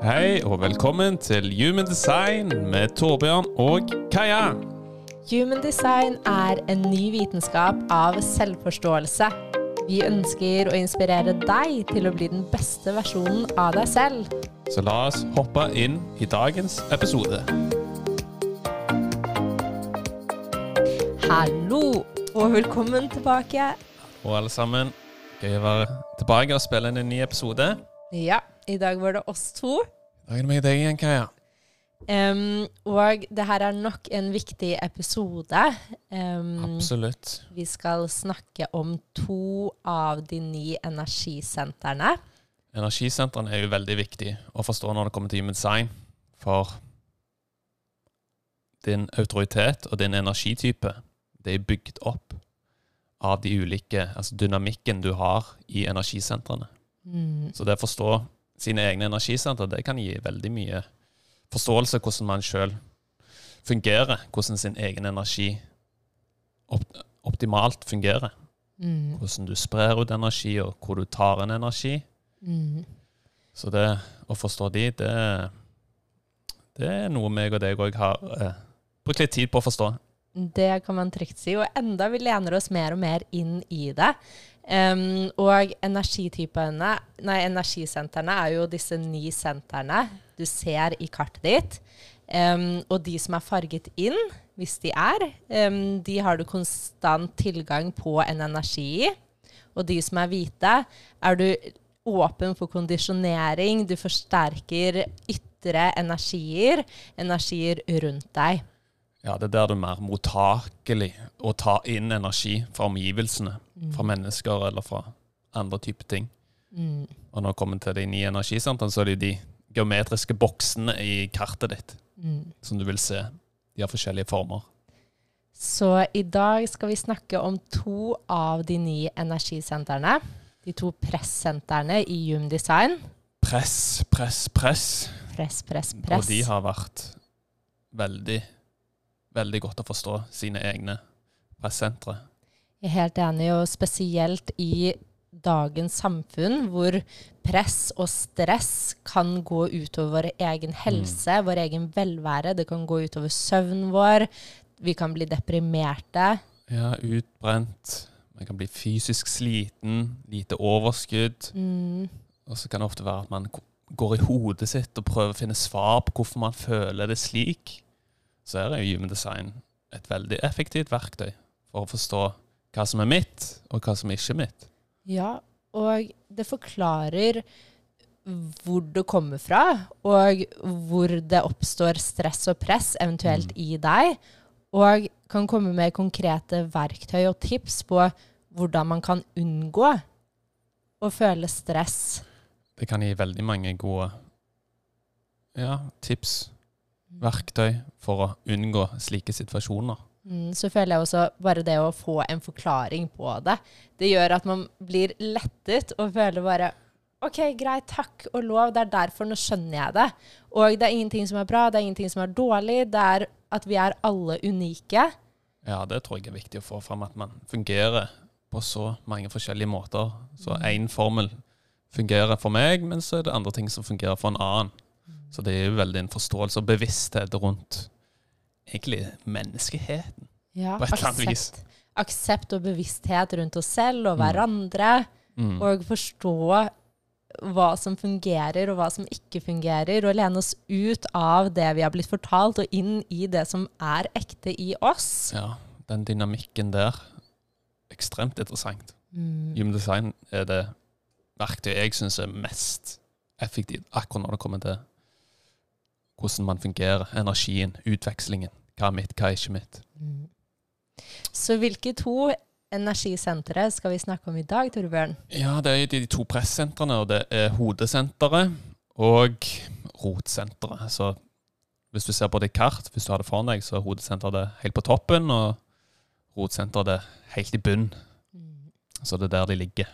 Hei og velkommen til Human Design med Torbjørn og Kaja. Human design er en ny vitenskap av selvforståelse. Vi ønsker å inspirere deg til å bli den beste versjonen av deg selv. Så la oss hoppe inn i dagens episode. Hallo, og velkommen tilbake. Og alle sammen, gøy å være tilbake og spille inn en ny episode. Ja, i dag var det oss to. Da er det meg og deg igjen, Kaja. Um, og det her er nok en viktig episode. Um, Absolutt. vi skal snakke om to av de ni energisentrene. Energisentrene er jo veldig viktig å forstå når det kommer til Human Design. For din autoritet og din energitype, det er bygd opp av de ulike, altså dynamikken du har i energisentrene. Mm. Så det å forstå sine egne energisenter, det kan gi veldig mye forståelse av hvordan man sjøl fungerer, hvordan sin egen energi opp, optimalt fungerer. Mm. Hvordan du sprer ut energi, og hvor du tar en energi. Mm. Så det å forstå de, det, det er noe meg og deg òg har eh, brukt litt tid på å forstå. Det kan man trygt si. Og enda vi lener oss mer og mer inn i det. Em, og energitypene, nei, energisentrene er jo disse ni sentrene du ser i kartet ditt. Um, og de som er farget inn, hvis de er, um, de har du konstant tilgang på en energi i. Og de som er hvite, er du åpen for kondisjonering. Du forsterker ytre energier, energier rundt deg. Ja, det er der du er mer mottakelig å ta inn energi fra omgivelsene. Fra mennesker eller fra andre typer ting. Mm. Og når det kommer til de nye energisentrene, så er det de geometriske boksene i kartet ditt Mm. som du vil se. De har forskjellige former. Så i dag skal vi snakke om to av de nye energisentrene. De to pressentrene i Hume Design. Press, press, press. Press, press, Og press. de har vært veldig, veldig godt å forstå sine egne pressentre. Jeg er helt enig, og spesielt i dagens samfunn, hvor press og stress kan gå utover vår egen helse, vår egen velvære. Det kan gå utover søvnen vår. Vi kan bli deprimerte. Ja, utbrent. Man kan bli fysisk sliten, lite overskudd. Mm. Og så kan det ofte være at man går i hodet sitt og prøver å finne svar på hvorfor man føler det slik. Så her er jo Human Design et veldig effektivt verktøy for å forstå hva som er mitt, og hva som ikke er mitt. Ja, og det forklarer hvor det kommer fra, og hvor det oppstår stress og press eventuelt i deg, og kan komme med konkrete verktøy og tips på hvordan man kan unngå å føle stress. Det kan gi veldig mange gode ja, tips, verktøy, for å unngå slike situasjoner. Mm, så føler jeg også bare det å få en forklaring på det, det gjør at man blir lettet og føler bare OK, greit, takk og lov, det er derfor, nå skjønner jeg det. Og det er ingenting som er bra, det er ingenting som er dårlig, det er at vi er alle unike. Ja, det tror jeg er viktig å få fram, at man fungerer på så mange forskjellige måter. Så én formel fungerer for meg, men så er det andre ting som fungerer for en annen. Så det er jo veldig en forståelse og bevissthet rundt egentlig menneskeheten. Ja, På et eller annet vis. aksept, og bevissthet rundt oss selv og Mm. hverandre, Mm. og forstå hva som fungerer og hva som ikke fungerer, og lene oss ut av det vi har blitt fortalt, og inn i det som er ekte i oss. Ja, den dynamikken der, ekstremt interessant. Mm. Human design er det verktøyet jeg syns er mest effektivt akkurat når det kommer til hvordan man fungerer, energien, utvekslingen. Hva er mitt, hva er ikke mitt. Mm. Så hvilke to energisentre skal vi snakke om i dag, Torbjørn? Ja, det er de to pressentrene, og det er hodesenteret og rotsenteret. Så hvis du ser på det kart, hvis du har det foran deg, så er hodesenteret det helt på toppen, og rotsenteret det helt i bunn. Så det er der de ligger.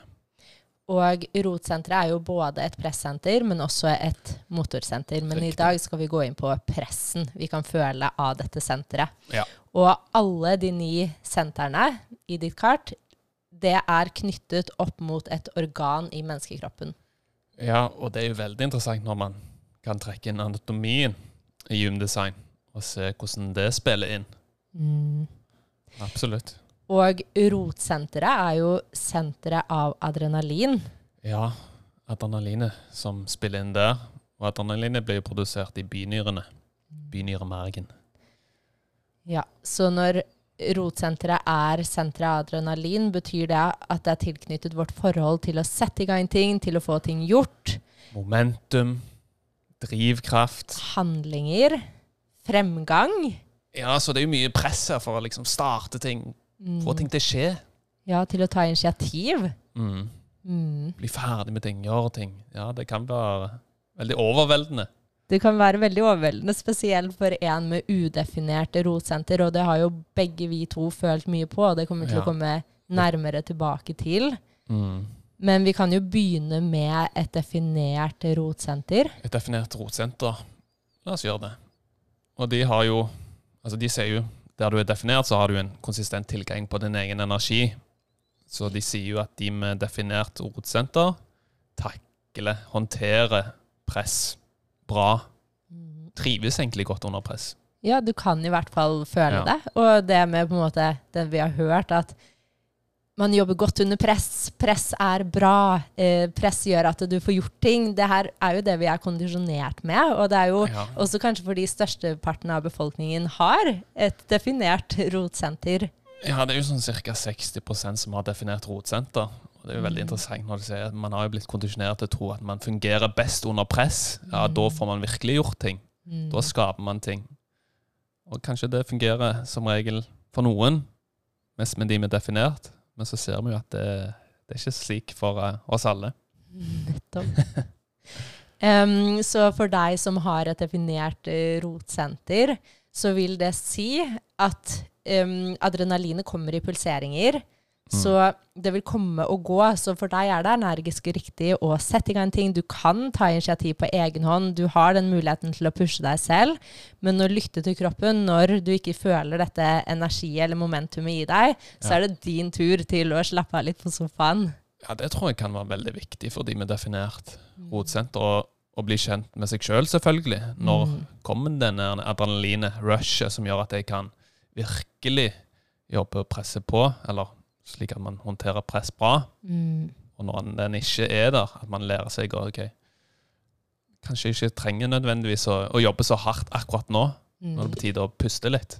Og rotsenteret er jo både et pressenter, men også et motorsenter. Men i dag skal vi gå inn på pressen vi kan føle av dette senteret. Ja. Og alle de ni sentrene i ditt kart, det er knyttet opp mot et organ i menneskekroppen. Ja, og det er jo veldig interessant når man kan trekke inn anatomien i gymdesign og se hvordan det spiller inn. Mm. Absolutt. Og rotsenteret er jo senteret av adrenalin. Ja, adrenalinet som spiller inn der. Og adrenalinet blir jo produsert i binyrene. Binyremergen. Ja, Så når rotsenteret er senteret av adrenalin, betyr det at det er tilknyttet vårt forhold til å sette i gang ting, til å få ting gjort. Momentum, drivkraft. Handlinger. Fremgang. Ja, så det er jo mye press her for å liksom starte ting, få ting til å skje. Ja, til å ta initiativ. Mm. Mm. Bli ferdig med ting, gjøre ting. Ja, det kan være veldig overveldende. Det kan være veldig overveldende, spesielt for en med udefinerte rotsenter, og det har jo begge vi to følt mye på, og det kommer til Ja. å komme nærmere tilbake til. Mm. Men vi kan jo begynne med et definert rotsenter. Et definert rotsenter. La oss gjøre det. Og de har jo Altså, de ser jo der du er definert, så har du en konsistent tilgang på din egen energi. Så de sier jo at de med definert rotsenter takler, håndterer press bra. Trives egentlig godt under press. Ja, du kan i hvert fall føle Ja. det. Og det med på en måte det vi har hørt, at man jobber godt under press. Press er bra. Eh, press gjør at du får gjort ting. Det her er jo det vi er kondisjonert med. Og det er jo Ja. også kanskje fordi størsteparten av befolkningen har et definert rotsenter. Ja, det er jo sånn ca. 60% som har definert rotsenter. Og det er jo veldig Mm. interessant når du sier at man har jo blitt kondisjonert til å tro at man fungerer best under press. Ja, da får man virkelig gjort ting. Mm. Da skaper man ting. Og kanskje det fungerer som regel for noen, mest med de med definert. Men så ser vi jo at det, det er ikke slik for eh, oss alle. Nettopp. um, så for deg som har et definert eh, rotsenter, så vil det si at um, adrenalinet kommer i pulseringer. Så det vil komme og gå. Så for deg er det energisk riktig å sette i gang ting. Du kan ta initiativ på egen hånd. Du har den muligheten til å pushe deg selv. Men å lytte til kroppen når du ikke føler dette energi eller momentumet i deg, så Ja. er det din tur til å slappe av litt på sofaen. Ja, Det tror jeg kan være veldig viktig for de med definert rotsenter. Å, å bli kjent med seg sjøl, selv, selvfølgelig. Når Mm. kommer denne adrenalinet, rushet, som gjør at jeg kan virkelig jobbe og presse på, eller slik at man håndterer press bra. Mm. Og når den ikke er der, at man lærer seg å ok, kanskje ikke trenger nødvendigvis å, å jobbe så hardt akkurat nå, når det er Mm. på tide å puste litt.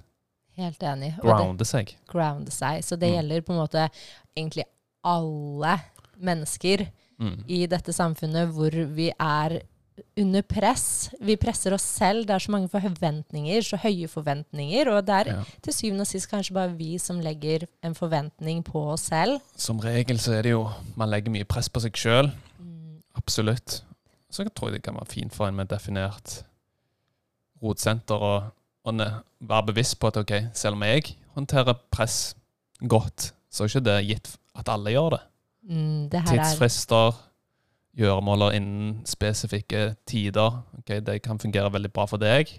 Helt enig. Grounde seg. grounde seg. Så det Mm. gjelder på en måte egentlig alle mennesker Mm. i dette samfunnet hvor vi er under press. Vi presser oss selv. Det er så mange forventninger, så høye forventninger. Og det er Ja. til syvende og sist kanskje bare vi som legger en forventning på oss selv. Som regel så er det jo Man legger mye press på seg sjøl. Mm. Absolutt. Så jeg tror jeg det kan være fint for en med definert rotsenter å være bevisst på at ok, selv om jeg håndterer press godt, så er ikke det gitt at alle gjør det. Mm, det er Tidsfrister, gjøremåler innen spesifikke tider. Okay, Det kan fungere veldig bra for deg,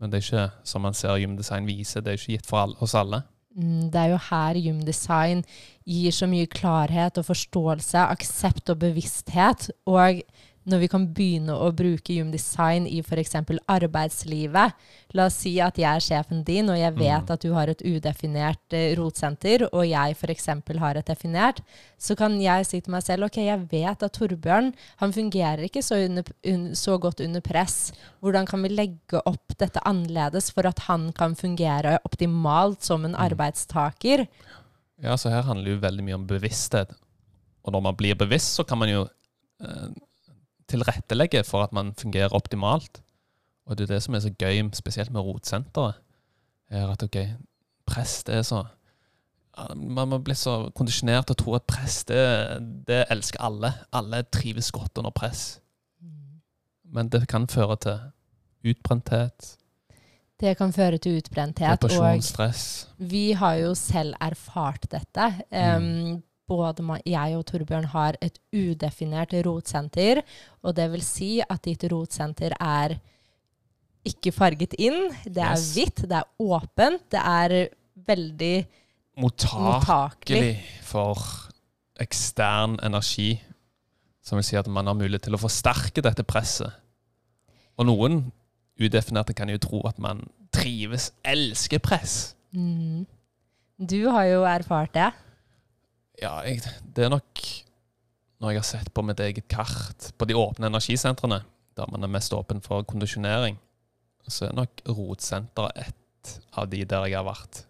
men det er ikke, som man ser gymdesign viser, det er ikke gitt for alle, oss alle. Mm, Det er jo her gymdesign gir så mye klarhet og forståelse, aksept og bevissthet. Og når vi kan begynne å bruke gymdesign i f.eks. arbeidslivet La oss si at jeg er sjefen din, og jeg vet Mm. at du har et udefinert eh, rotsenter, og jeg f.eks. har et definert. Så kan jeg si til meg selv ok, jeg vet at Torbjørn han fungerer ikke så, under, un, så godt under press. Hvordan kan vi legge opp dette annerledes for at han kan fungere optimalt som en arbeidstaker? Ja, så her handler det jo veldig mye om bevissthet. Og når man blir bevisst, så kan man jo eh, tilrettelegge for at man fungerer optimalt. Og det er det som er så gøy, spesielt med rotsenteret, er at ok, press, det er så Man må bli så kondisjonert til å tro at press, det, det elsker alle. Alle trives godt under press. Men det kan føre til utbrenthet, Det kan føre til utbrenthet. depresjon, stress. vi har jo selv erfart dette. Mm. Um, både jeg og Torbjørn har et udefinert rotsenter. Og det vil si at ditt rotsenter er ikke farget inn. Det er Yes. hvitt, det er åpent, det er veldig Mottakelig mottakelig. for ekstern energi. Som vil si at man har mulighet til å forsterke dette presset. Og noen udefinerte kan jo tro at man trives, elsker press. Mm. Du har jo erfart det. Ja, jeg, det er nok når jeg har sett på mitt eget kart på de åpne energisentrene, der man er mest åpen for kondisjonering, så er nok rotsenteret ett av de der jeg har vært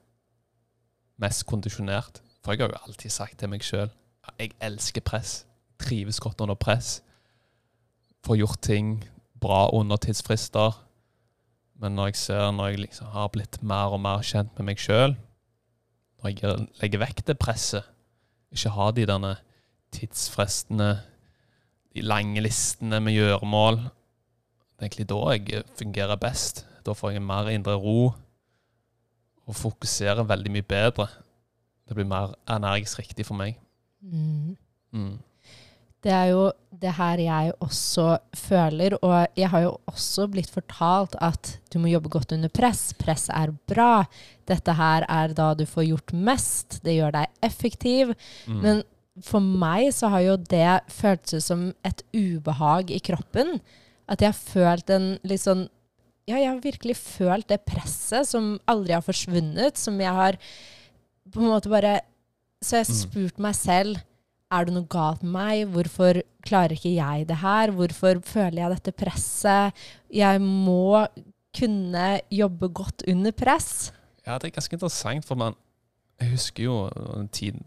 mest kondisjonert. For jeg har jo alltid sagt til meg sjøl at jeg elsker press. Trives godt under press. Får gjort ting bra under tidsfrister. Men når jeg ser når jeg liksom har blitt mer og mer kjent med meg sjøl, når jeg legger vekk det presset, ikke ha de derne tidsfristene, de lange listene med gjøremål Det er egentlig da jeg fungerer best. Da får jeg mer indre ro og fokuserer veldig mye bedre. Det blir mer energisk riktig for meg. Mm. Mm. Det er jo det her jeg også føler, og jeg har jo også blitt fortalt at du må jobbe godt under press. Press er bra. Dette her er da du får gjort mest. Det gjør deg effektiv. Mm. Men for meg så har jo det føltes som et ubehag i kroppen. At jeg har følt en litt sånn Ja, jeg har virkelig følt det presset som aldri har forsvunnet. Som jeg har på en måte bare Så jeg har Mm. spurt meg selv er det noe galt med meg? Hvorfor klarer ikke jeg det her? Hvorfor føler jeg dette presset? Jeg må kunne jobbe godt under press. Ja, det er ganske interessant, for man Jeg husker jo en tid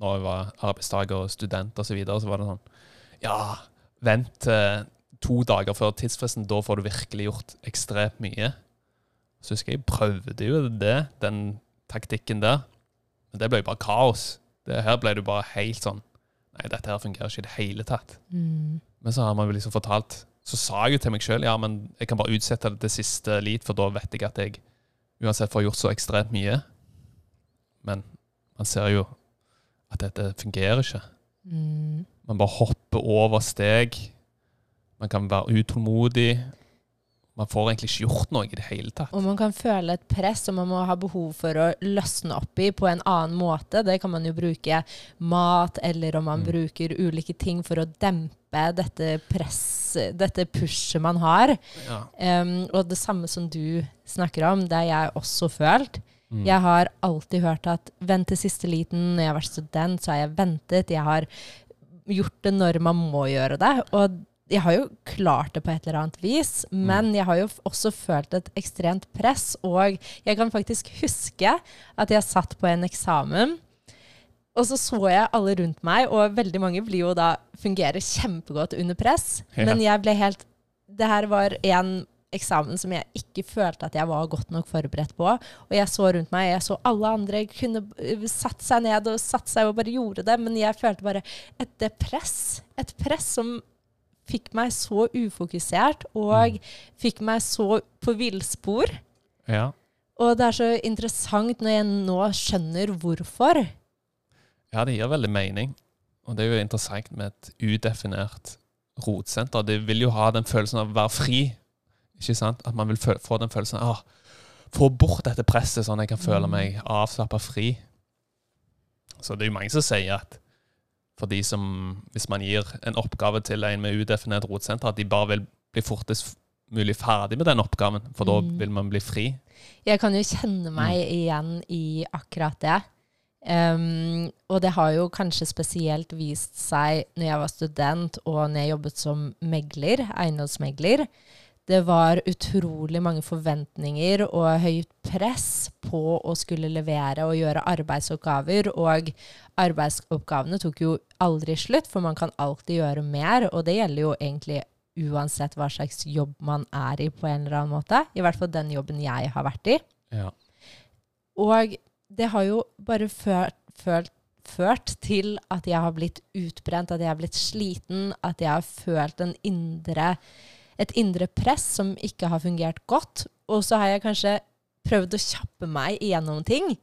når jeg var arbeidstaker og student osv., så, videre, så var det sånn Ja, vent eh, to dager før tidsfristen, da får du virkelig gjort ekstremt mye. Så husker jeg jeg prøvde jo det, den taktikken der. Men det ble jo bare kaos. Det her ble det bare helt sånn Nei, dette her fungerer ikke i det hele tatt. Mm. Men så har man jo liksom fortalt Så sa jeg jo til meg sjøl ja, men jeg kan bare utsette det til siste lit, for da vet jeg at jeg uansett får gjort så ekstremt mye. Men man ser jo at dette fungerer ikke. Mm. Man bare hopper over steg. Man kan være utålmodig. Man får egentlig ikke gjort noe i det hele tatt. Og man kan føle et press som man må ha behov for å løsne opp i på en annen måte. Det kan man jo bruke mat, eller om man Mm. bruker ulike ting for å dempe dette press, dette pushet man har. Ja. Um, og det samme som du snakker om, det har jeg også følt. Mm. Jeg har alltid hørt at vent til siste liten. Når jeg har vært student, så har jeg ventet. Jeg har gjort det når man må gjøre det. Og jeg har jo klart det på et eller annet vis, men jeg har jo også følt et ekstremt press. Og jeg kan faktisk huske at jeg satt på en eksamen, og så så jeg alle rundt meg, og veldig mange blir jo da fungerer kjempegodt under press. Ja. Men jeg ble helt Det her var en eksamen som jeg ikke følte at jeg var godt nok forberedt på. Og jeg så rundt meg, jeg så alle andre kunne uh, satt seg ned og satt seg og bare gjorde det, men jeg følte bare et press. Et press som fikk meg så ufokusert og fikk meg så på villspor. ja. Og det er så interessant når jeg nå skjønner hvorfor. Ja, det gir veldig mening. Og det er jo interessant med et udefinert rotsenter. Det vil jo ha den følelsen av å være fri. Ikke sant? At man vil få den følelsen av å få bort dette presset, sånn at jeg kan føle Mm. meg avslappa fri. Så det er jo mange som sier at for de som, hvis man gir en oppgave til en med udefinert rotsenter, at de bare vil bli fortest mulig ferdig med den oppgaven, for da Mm. vil man bli fri. Jeg kan jo kjenne meg igjen i akkurat det. Um, og det har jo kanskje spesielt vist seg når jeg var student og når jeg jobbet som megler, eiendomsmegler. Det var utrolig mange forventninger og høyt press på å skulle levere og gjøre arbeidsoppgaver. Og arbeidsoppgavene tok jo aldri slutt, for man kan alltid gjøre mer. Og det gjelder jo egentlig uansett hva slags jobb man er i på en eller annen måte. I hvert fall den jobben jeg har vært i. Ja. Og det har jo bare ført, ført, ført til at jeg har blitt utbrent, at jeg har blitt sliten, at jeg har følt en indre, et indre press som ikke har fungert godt. Og så har jeg kanskje prøvd å kjappe meg igjennom ting.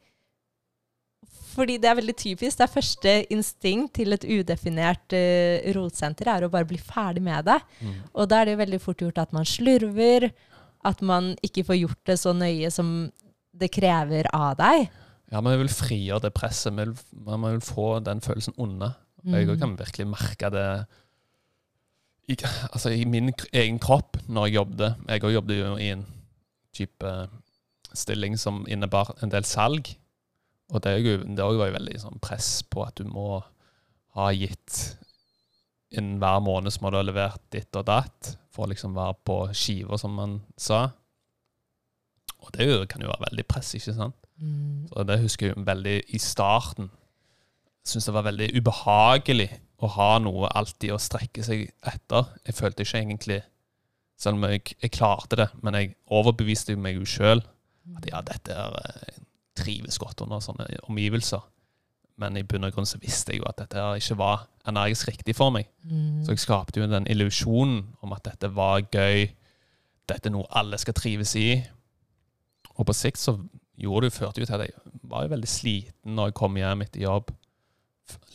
Fordi det er veldig typisk. Det er første instinkt til et udefinert uh, rotsenter er å bare bli ferdig med det. Mm. Og da er det veldig fort gjort at man slurver, at man ikke får gjort det så nøye som det krever av deg. Ja, man vil frigjøre det presset. Man vil få den følelsen unna. Og Jeg Mm. kan virkelig merke det i, altså, i min egen kropp når jeg jobbet Jeg òg jobbet jo i en type stilling som innebar en del salg. Og det, også var jo veldig sånn press på at du må ha gitt Innen hver måned så må du ha levert ditt og datt for å liksom være på skiva, som man sa. Og det kan jo være veldig press, ikke sant? Mm. Og det husker jeg veldig i starten. Syntes det var veldig ubehagelig å ha noe alltid å strekke seg etter. Jeg følte ikke egentlig Selv om jeg, jeg klarte det, men jeg overbeviste meg jo sjøl at ja, dette er eh, trives godt under sånne omgivelser. Men i bunn og grunn så visste jeg jo at dette ikke var energisk riktig for meg. Mm. Så jeg skapte jo den illusjonen om at dette var gøy, dette er noe alle skal trives i. Og på sikt så gjorde det førte jo til at jeg var jo veldig sliten når jeg kom hjem etter jobb.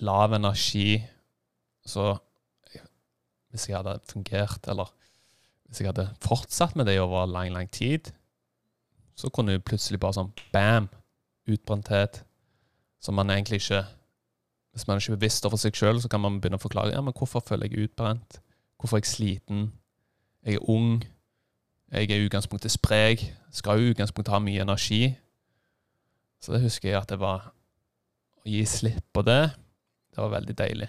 Lav energi. Så hvis jeg hadde fungert, eller hvis jeg hadde fortsatt med det over lang, lang tid, så kunne jo plutselig bare sånn bam, utbrenthet, som man egentlig ikke Hvis man er ikke bevisst over seg sjøl, så kan man begynne å forklare ja, men hvorfor føler jeg utbrent. Hvorfor er jeg sliten? Jeg er ung. Jeg er i utgangspunktet sprek. Skal jo i utgangspunktet ha mye energi. Så det husker jeg at det var Å gi slipp på det, det var veldig deilig.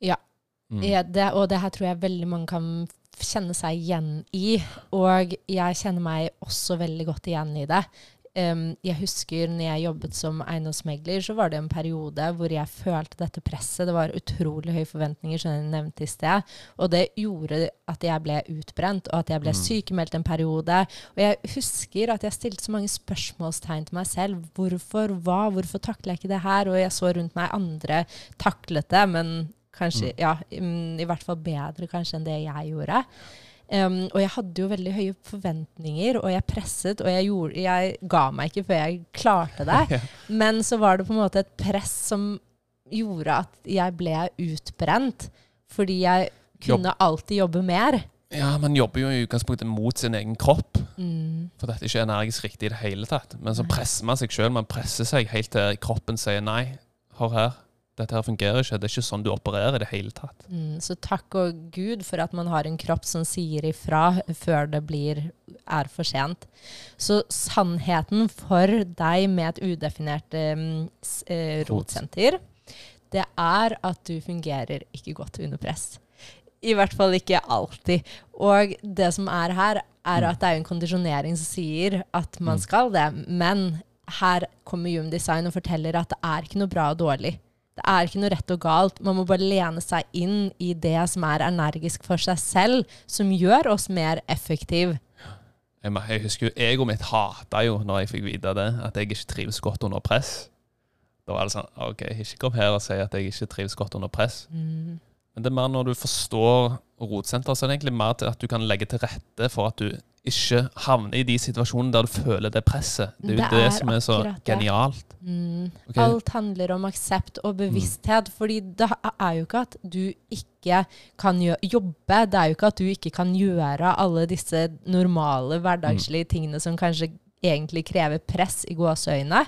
Ja. Mm. Ja, det, og det her tror jeg veldig mange kan kjenne seg igjen i. Og jeg kjenner meg også veldig godt igjen i det. Um, jeg husker når jeg jobbet som eiendomsmegler, så var det en periode hvor jeg følte dette presset. Det var utrolig høye forventninger, som jeg nevnte i sted. Og det gjorde at jeg ble utbrent, og at jeg ble Mm. sykemeldt en periode. Og jeg husker at jeg stilte så mange spørsmålstegn til meg selv. Hvorfor? Hva? Hvorfor takler jeg ikke det her? Og jeg så rundt meg andre taklet det, men kanskje, ja, mm, i hvert fall bedre kanskje enn det jeg gjorde. Um, og jeg hadde jo veldig høye forventninger, og jeg presset, og jeg, gjorde, jeg ga meg ikke før jeg klarte det. Men så var det på en måte et press som gjorde at jeg ble utbrent, fordi jeg kunne alltid jobbe mer. Ja, man jobber jo i utgangspunktet mot sin egen kropp. Mm. For dette er ikke energisk riktig i det hele tatt. Men så presser man seg sjøl. Man presser seg helt til kroppen sier nei. Hør her. Dette her fungerer ikke. Det er ikke sånn du opererer i det hele tatt. Mm, så takk og Gud for at man har en kropp som sier ifra før det blir, er for sent. Så sannheten for deg med et udefinert um, eh, rotsenter, det er at du fungerer ikke godt under press. I hvert fall ikke alltid. Og det som er her, er at det er en kondisjonering som sier at man Mm. skal det. Men her kommer Human Design og forteller at det er ikke noe bra og dårlig. Det er ikke noe rett og galt. Man må bare lene seg inn i det som er energisk for seg selv, som gjør oss mer effektive. Jeg, jeg husker jo Egoet mitt hata jo når jeg fikk vite det, at jeg ikke trives godt under press. Da var det sånn OK, ikke kom her og si at jeg ikke trives godt under press. Men det er mer når du forstår rotsenter, så er det egentlig mer til at du kan legge til rette for at du ikke havne i de situasjonene der du føler det presset. Det er jo Det det, er som er så genialt. Mm. Okay. Alt handler om aksept og bevissthet. fordi det er jo ikke at du ikke kan jobbe. Det er jo ikke at du ikke kan gjøre alle disse normale, hverdagslige tingene som kanskje egentlig krever press i gåseøynene.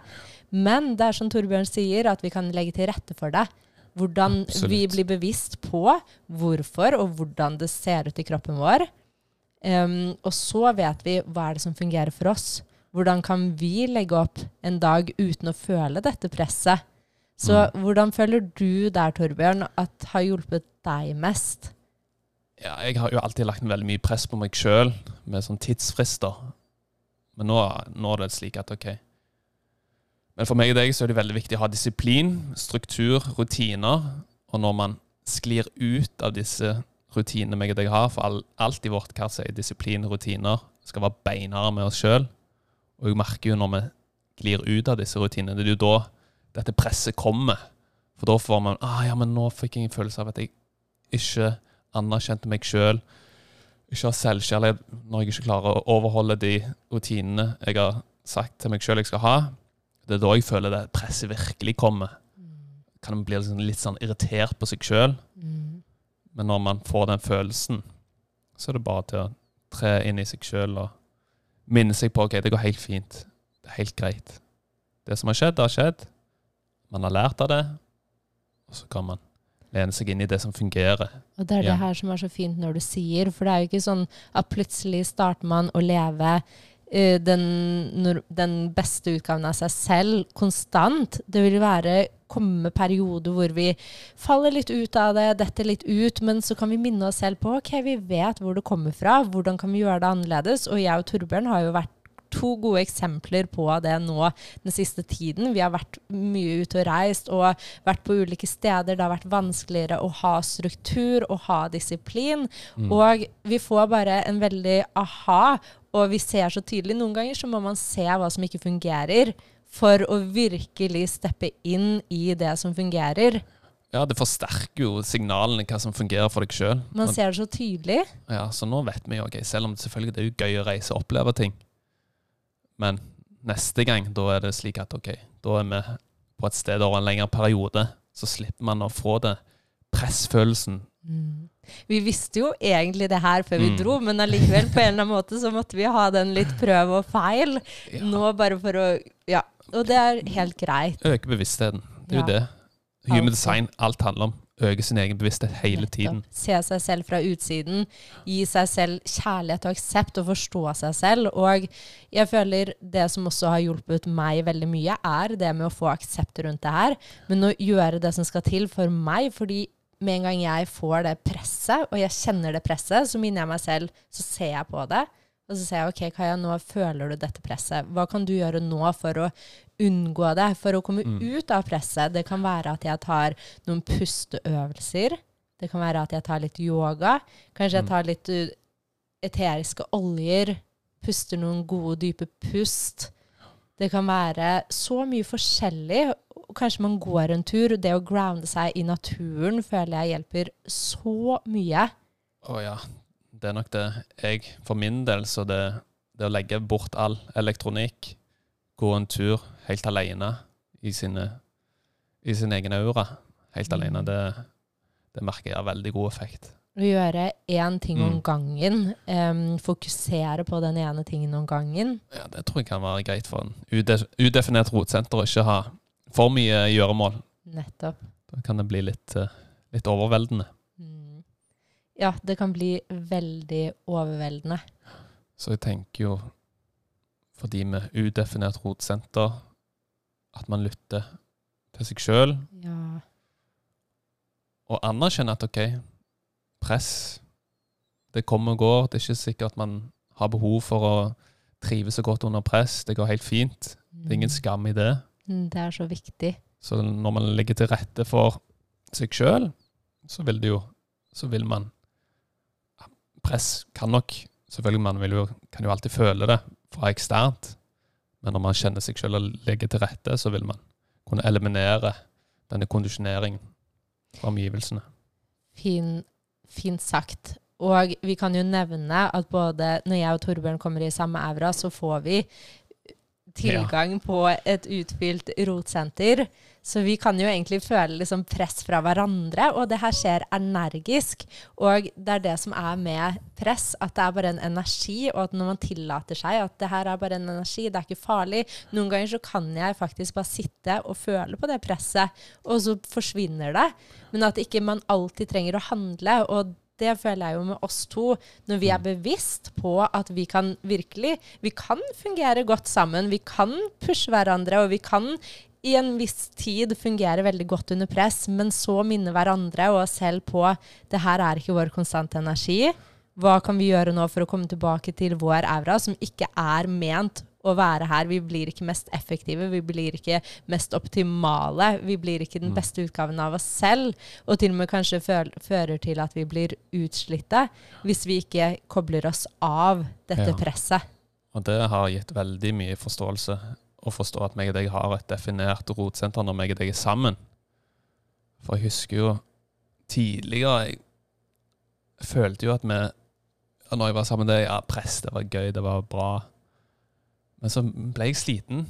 Men det er som Torbjørn sier, at vi kan legge til rette for det. Hvordan vi blir bevisst på hvorfor og hvordan det ser ut i kroppen vår. Um, og så vet vi hva er det som fungerer for oss. Hvordan kan vi legge opp en dag uten å føle dette presset? Så hvordan føler du der, Torbjørn, at har hjulpet deg mest? Ja, jeg har jo alltid lagt veldig mye press på meg sjøl med sånn tidsfrister. Men nå, nå er det slik at OK. Men for meg og deg så er det veldig viktig å ha disiplin, struktur, rutiner. Og når man sklir ut av disse rutinene meg og deg har, for all, alt i vårt kart sier disiplin, rutiner, skal være beinharde med oss sjøl. Og jeg merker jo når vi glir ut av disse rutinene, det er jo da dette presset kommer. For da får man ah, ja, men nå fikk jeg en følelse av at jeg ikke anerkjente meg sjøl. Ikke har selvkjærlighet når jeg ikke klarer å overholde de rutinene jeg har sagt til meg sjøl jeg skal ha. Det er da jeg føler det presset virkelig kommer. Kan man bli litt sånn irritert på seg sjøl. Mm. Men når man får den følelsen, så er det bare til å tre inn i seg sjøl og minne seg på ok, det går helt fint. Det er helt greit. Det som har skjedd, det har skjedd. Man har lært av det, og så kan man lene seg inn i det som fungerer. Og det er det her som er så fint når du sier, for det er jo ikke sånn at plutselig starter man å leve den, den beste utgaven av seg selv konstant. Det vil være komme perioder hvor vi faller litt ut av det, detter litt ut, men så kan vi minne oss selv på ok, vi vet hvor det kommer fra, hvordan kan vi gjøre det annerledes? Og jeg og Torbjørn har jo vært to gode eksempler på det nå den siste tiden. Vi har vært mye ute og reist og vært på ulike steder. Det har vært vanskeligere å ha struktur og ha disiplin. Og vi får bare en veldig aha, og vi ser så tydelig. Noen ganger så må man se hva som ikke fungerer, for å virkelig steppe inn i det som fungerer. Ja, det forsterker jo signalene hva som fungerer for deg sjøl. Man ser det så tydelig. Ja, så nå vet vi jo, ok, selv om det selvfølgelig det er gøy å reise og oppleve ting, men neste gang, da er det slik at ok, da er vi på et sted over en lengre periode, så slipper man å få det pressfølelsen. Vi visste jo egentlig det her før vi Mm. dro, men allikevel på en eller annen måte så måtte vi ha den litt prøv og feil Ja. nå bare for å Ja. Og det er helt greit. Øke bevisstheten. Det er jo Ja. det. Human design, alt handler om. Øke sin egen bevissthet hele tiden. Se seg selv fra utsiden. Gi seg selv kjærlighet og aksept og forstå seg selv. Og jeg føler det som også har hjulpet meg veldig mye, er det med å få aksept rundt det her. Men å gjøre det som skal til for meg. fordi med en gang jeg får det presset, og jeg kjenner det presset, så minner jeg meg selv, så ser jeg på det. Og så sier jeg OK, Kaja, nå føler du dette presset. Hva kan du gjøre nå for å unngå det? For å komme ut av presset. Det kan være at jeg tar noen pusteøvelser. Det kan være at jeg tar litt yoga. Kanskje jeg tar litt uh, eteriske oljer. Puster noen gode, dype pust. Det kan være så mye forskjellig. Kanskje man går en tur. Det å grounde seg i naturen føler jeg hjelper så mye. Å ja, det er nok det. Jeg, for min del, så det, det å legge bort all elektronikk, gå en tur helt alene i, sine, i sin egen aura, helt Mm. alene, det, det merker jeg har veldig god effekt. Å gjøre én ting om Mm. gangen. Um, fokusere på den ene tingen om gangen. Ja, Det tror jeg kan være greit for en ude, udefinert rotsenter å ikke ha for mye gjøremål. Nettopp. Da kan det bli litt, eh, litt overveldende. Mm. Ja, det kan bli veldig overveldende. Så jeg tenker jo, for de med udefinert rotsenter, at man lytter til seg sjøl Ja. og anerkjenner at OK, press Det kommer og går. Det er ikke sikkert at man har behov for å trives så godt under press. Det går helt fint. Det er ingen skam i det. Mm, Det er så viktig. Så når man legger til rette for seg sjøl, så vil det jo Så vil man Press kan nok Selvfølgelig man vil jo, kan jo alltid føle det fra eksternt, men når man kjenner seg sjøl og legger til rette, så vil man kunne eliminere denne kondisjoneringen fra omgivelsene. Fin, fint sagt. Og vi kan jo nevne at både når jeg og Torbjørn kommer i samme aura, så får vi tilgang på et utfylt rotsenter. Så vi kan jo egentlig føle liksom press fra hverandre, og det her skjer energisk. Og det er det som er med press, at det er bare en energi, og at når man tillater seg at det her er bare en energi, det er ikke farlig Noen ganger så kan jeg faktisk bare sitte og føle på det presset, og så forsvinner det. Men at ikke man alltid trenger å handle. og det føler jeg jo med oss to, når vi er bevisst på at vi kan virkelig Vi kan fungere godt sammen, vi kan pushe hverandre, og vi kan i en viss tid fungerer veldig godt under press, men så minne hverandre og oss selv på det her er ikke vår konstante energi. Hva kan vi gjøre nå for å komme tilbake til vår aura, som ikke er ment å være her? Vi blir ikke mest effektive, vi blir ikke mest optimale. Vi blir ikke den beste utgaven av oss selv, og til og med kanskje fører til at vi blir utslitte hvis vi ikke kobler oss av dette Ja. presset. Og det har gitt veldig mye forståelse å forstå at meg og deg har et definert rotsenter når meg og deg er sammen. For jeg husker jo tidligere Jeg følte jo at vi Når jeg var sammen med deg, ja, press, det var gøy, det var bra. Men så ble jeg sliten.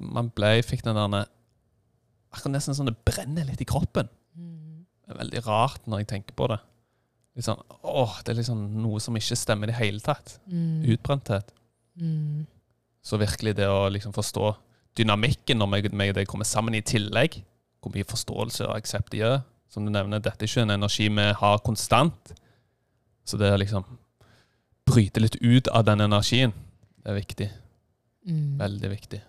Man ble, fikk den der Akkurat nesten sånn det brenner litt i kroppen. Det er veldig rart når jeg tenker på det. Litt sånn, åh, Det er liksom noe som ikke stemmer i det hele tatt. Mm. Utbrenthet. Mm. Så virkelig det å liksom forstå dynamikken når meg, meg og deg kommer sammen i tillegg, hvor mye forståelse og aksept det gjør, som du nevner, dette er ikke en energi vi har konstant. Så det å liksom Bryte litt ut av den energien, det er viktig. Mm. Veldig viktig.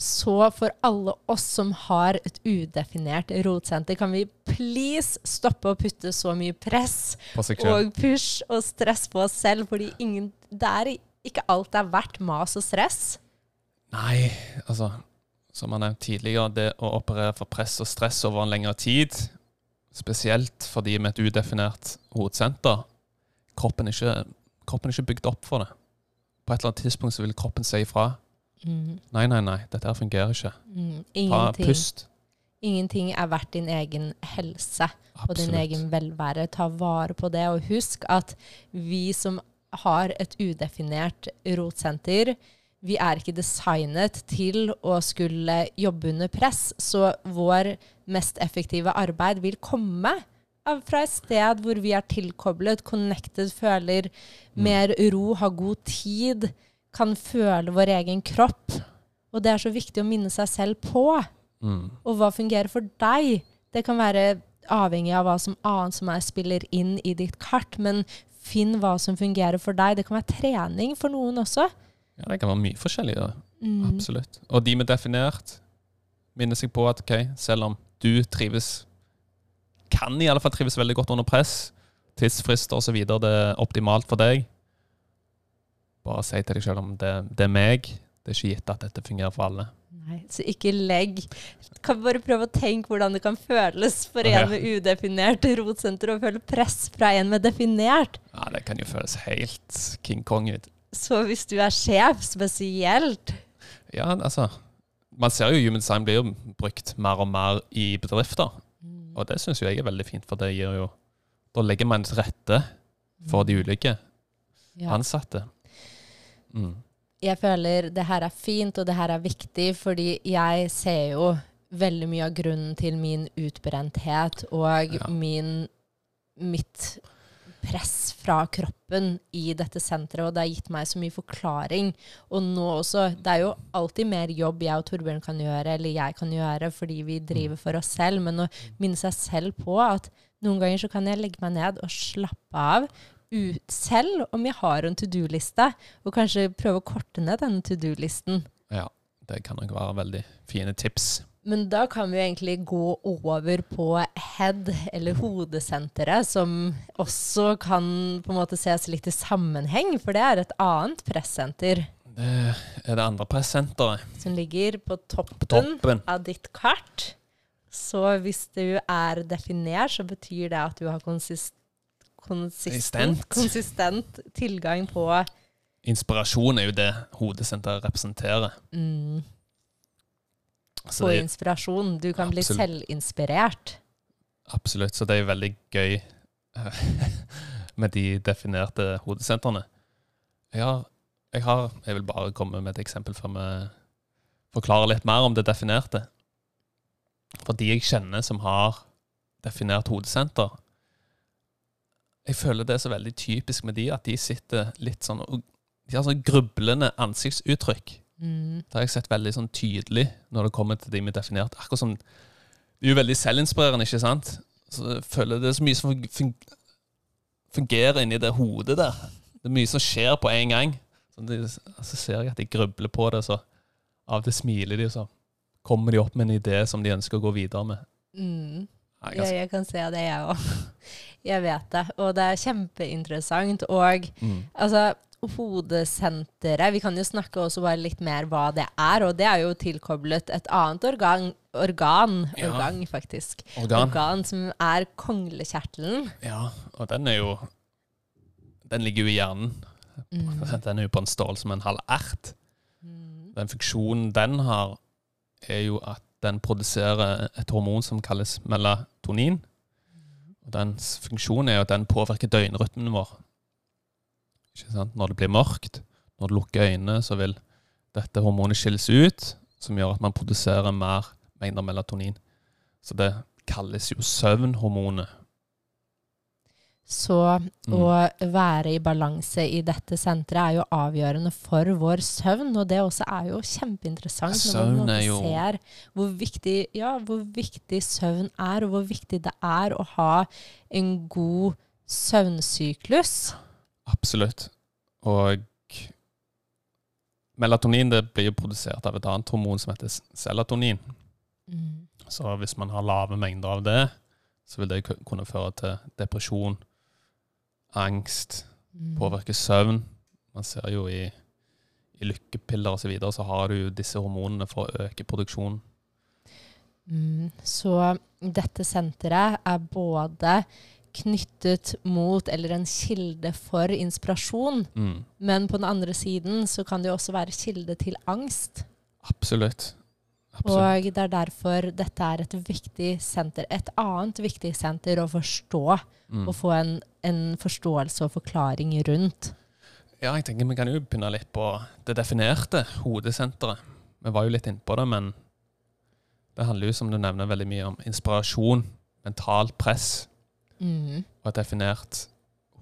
Så for alle oss som har et udefinert rotsenter, kan vi please stoppe å putte så mye press og push og stress på oss selv, fordi ingen, det er ikke alt er verdt mas og stress. Nei, altså Som jeg nevnte tidligere, det å operere for press og stress over en lengre tid, spesielt for de med et udefinert hovedsenter kroppen er, ikke, kroppen er ikke bygd opp for det. På et eller annet tidspunkt så vil kroppen si ifra. Mm. Nei, nei, nei, dette her fungerer ikke. Mm. Ta pust. ingenting er verdt din egen helse og din egen velvære. Ta vare på det, og husk at vi som har et udefinert rotsenter, vi er ikke designet til å skulle jobbe under press, så vår mest effektive arbeid vil komme av- fra et sted hvor vi er tilkoblet, connected, føler mer ro, har god tid, kan føle vår egen kropp. Og det er så viktig å minne seg selv på. Mm. Og hva fungerer for deg? Det kan være avhengig av hva som annet som er spiller inn i ditt kart, men finn hva som fungerer for deg. Det kan være trening for noen også. Ja, det kan være mye forskjellig. Ja. Mm. Absolutt. Og de med definert minner seg på at ok, selv om du trives Kan i alle fall trives veldig godt under press, tidsfrister osv., det er optimalt for deg. Bare si til deg selv om det, det er meg. Det er ikke gitt at dette fungerer for alle. Nei, så ikke legg Kan bare prøve å tenke hvordan det kan føles for okay. en med udefinert rotsenter å føle press fra en med definert. Ja, Det kan jo føles helt King Kong ut. Så hvis du er sjef spesielt Ja, altså Man ser jo human design blir jo brukt mer og mer i bedrifter. Og det syns jeg er veldig fint, for det gir jo Da legger man til rette for de ulike ja. ansatte. Mm. Jeg føler det her er fint, og det her er viktig, fordi jeg ser jo veldig mye av grunnen til min utbrenthet og Ja. min, mitt press fra kroppen i dette senteret, og det har gitt meg så mye forklaring. Og nå også, det er jo alltid mer jobb jeg og Torbjørn kan gjøre, eller jeg kan gjøre, fordi vi driver for oss selv, men å minne seg selv på at noen ganger så kan jeg legge meg ned og slappe av, selv om jeg har en to do-liste, og kanskje prøve å korte ned denne to do-listen. Ja, det kan nok være veldig fine tips. Men da kan vi egentlig gå over på head, eller hodesenteret, som også kan på en måte ses litt i sammenheng, for det er et annet pressenter Det er det andre pressenteret som ligger på toppen, på toppen. av ditt kart. Så hvis du er definert, så betyr det at du har konsist konsistent, Konsistent. tilgang på Inspirasjon er jo det hodesenteret representerer. mm, Så på det inspirasjon. Du kan bli selvinspirert. absolutt. Så det er veldig gøy eh, med de definerte hodesentrene. Jeg har, jeg har Jeg vil bare komme med et eksempel før vi forklarer litt mer om det definerte. For de jeg kjenner som har definert hodesenter Jeg føler det er så veldig typisk med de at de sitter litt sånn og De har sånn grublende ansiktsuttrykk. Mm. Det har jeg sett veldig sånn tydelig når det kommer til de med definert. Akkurat som De er jo veldig selvinspirerende, ikke sant? Så jeg føler det er så mye som fungerer inni det hodet der. Det er mye som skjer på en gang. Så, de, så ser jeg at de grubler på det, så av til smiler de, så kommer de opp med en idé som de ønsker å gå videre med. Mm. Nei, Ja, jeg kan se det, jeg òg. Jeg vet det. Og det er kjempeinteressant. Og mm, altså, hodesenteret Vi kan jo snakke også bare litt mer hva det er. Og det er jo tilkoblet et annet organ, organ, Ja. organ faktisk, organ. organ som er konglekjertelen. Ja, og den er jo Den ligger jo i hjernen. Mm. Den er jo på en stål som en halv ert. Mm. Den funksjonen den har, er jo at den produserer et hormon som kalles melatonin. Og dens funksjon er at den påvirker døgnrytmen vår. Ikke sant? Når det blir mørkt, når du lukker øynene, så vil dette hormonet skilles ut, som gjør at man produserer mer mengder melatonin. Så det kalles jo søvnhormonet. Så Mm. å være i balanse i dette senteret er jo avgjørende for vår søvn, og det også er jo kjempeinteressant når man jo- ser hvor viktig, ja, hvor viktig søvn er, og hvor viktig det er å ha en god søvnsyklus. Absolutt. Og melatonin det blir jo produsert av et annet hormon som heter selatonin. Mm. Så hvis man har lave mengder av det, så vil det kunne føre til depresjon, angst, påvirker påvirke søvn. Man ser jo i, i lykkepiller osv. Så, videre, så har du disse hormonene for å øke produksjonen. Mm, så dette senteret er både knyttet mot, eller en kilde for inspirasjon, Mm. men på den andre siden så kan det jo også være kilde til angst. Absolutt. Absolutt. Og det er derfor dette er et viktig senter. Et annet viktig senter å forstå, Mm. og få en, en forståelse og forklaring rundt. Ja, jeg tenker vi kan jo begynne litt på det definerte hodesenteret. Vi var jo litt innpå det, men det handler jo, som du nevner, veldig mye om inspirasjon, mentalt press. Mm. Og et definert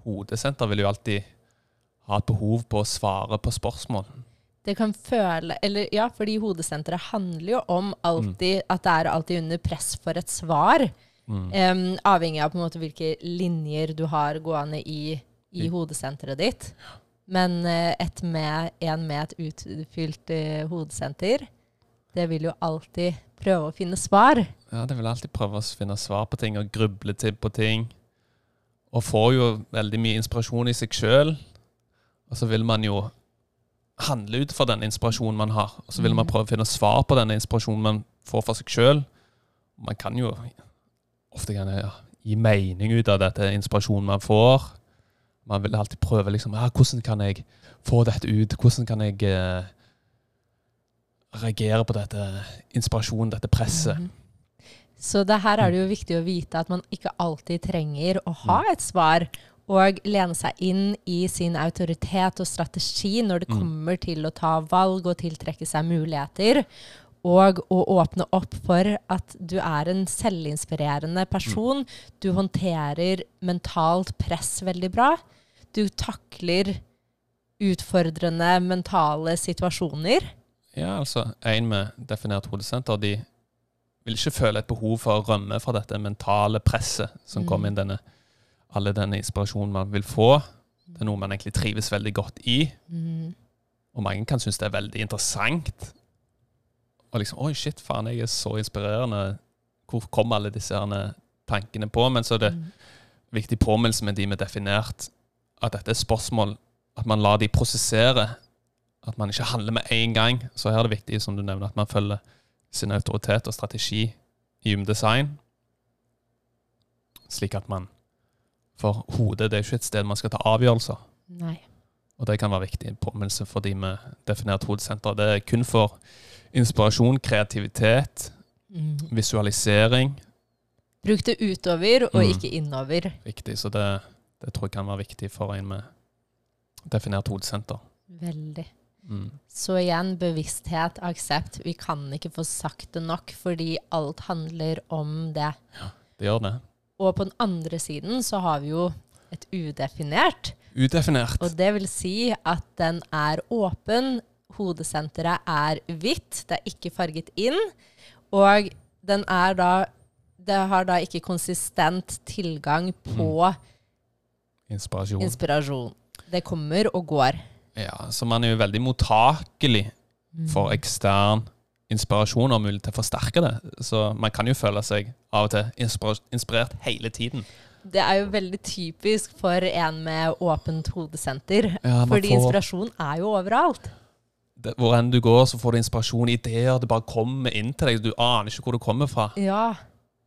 hodesenter vil jo alltid ha et behov på å svare på spørsmål. Det kan føle Eller ja, fordi hodesenteret handler jo om alltid at det er alltid under press for et svar. Mm. Um, avhengig av på en måte hvilke linjer du har gående i, i I- hodesenteret ditt. Men uh, et med, en med et utfylt uh, hodesenter, det vil jo alltid prøve å finne svar. Ja, det vil alltid prøve å finne svar på ting og gruble til på ting. Og får jo veldig mye inspirasjon i seg sjøl. Og så vil man jo handle ut fra den inspirasjonen man har. Og så vil man Mhm. prøve å finne svar på denne inspirasjonen man får for seg sjøl. Man kan jo ofte kan ja, gi mening ut av dette inspirasjonen man får. Man vil alltid prøve liksom, ja, hvordan kan jeg få dette ut? Hvordan kan jeg eh, reagere på dette inspirasjonen, dette presset? Mhm. Så det her er det jo viktig å vite at man ikke alltid trenger å ha et svar. Og lene seg inn i sin autoritet og strategi når det Mm. kommer til å ta valg og tiltrekke seg muligheter. Og å åpne opp for at du er en selvinspirerende person. Du håndterer mentalt press veldig bra. Du takler utfordrende mentale situasjoner. Ja, altså en med definert hodesenter, de vil ikke føle et behov for å rømme fra dette mentale presset som Mm. kommer inn denne, alle denne inspirasjonen man vil få. Det er noe man egentlig trives veldig godt i, Mm. og mange kan synes det er veldig interessant. Og liksom, oi shit, faen, jeg er så inspirerende. Hvor kommer alle disse herne tankene på? Men så er det Mm. viktig påminnelse med de med definert, at dette er spørsmål, at man lar de prosessere, at man ikke handler med en gang. Så her er det viktig, som du nevner, at man følger sin autoritet og strategi i umdesign, slik at man, for hodet, det er ikke et sted man skal ta avgjørelser, Nei. og det kan være viktig påminnelse for de med definert hodesenter. Det er kun for inspirasjon, kreativitet, Mm. visualisering, Bruk det utover og Mm. ikke innover. viktig, så det, det tror jeg kan være viktig for en med definert hodesenter. Veldig. Mm. Så igjen, bevissthet, aksept. Vi kan ikke få sagt det nok, fordi alt handler om det. Ja, Det gjør det. Og på den andre siden så har vi jo et udefinert. Udefinert. Og det vil si at den er åpen. Hodesenteret er hvitt, det er ikke farget inn. Og den er da Det har da ikke konsistent tilgang på Inspirasjon. inspirasjon. Det kommer og går. ja, så man er jo veldig mottakelig for ekstern inspirasjon og mulighet til å forsterke det. Så man kan jo føle seg av og til inspirert hele tiden. Det er jo veldig typisk for en med åpent hodesenter. Ja, fordi får- inspirasjon er jo overalt. Det, hvor enn du går, så får du inspirasjon, ideer. Det bare kommer inn til deg. Du aner ikke hvor det kommer fra. Ja,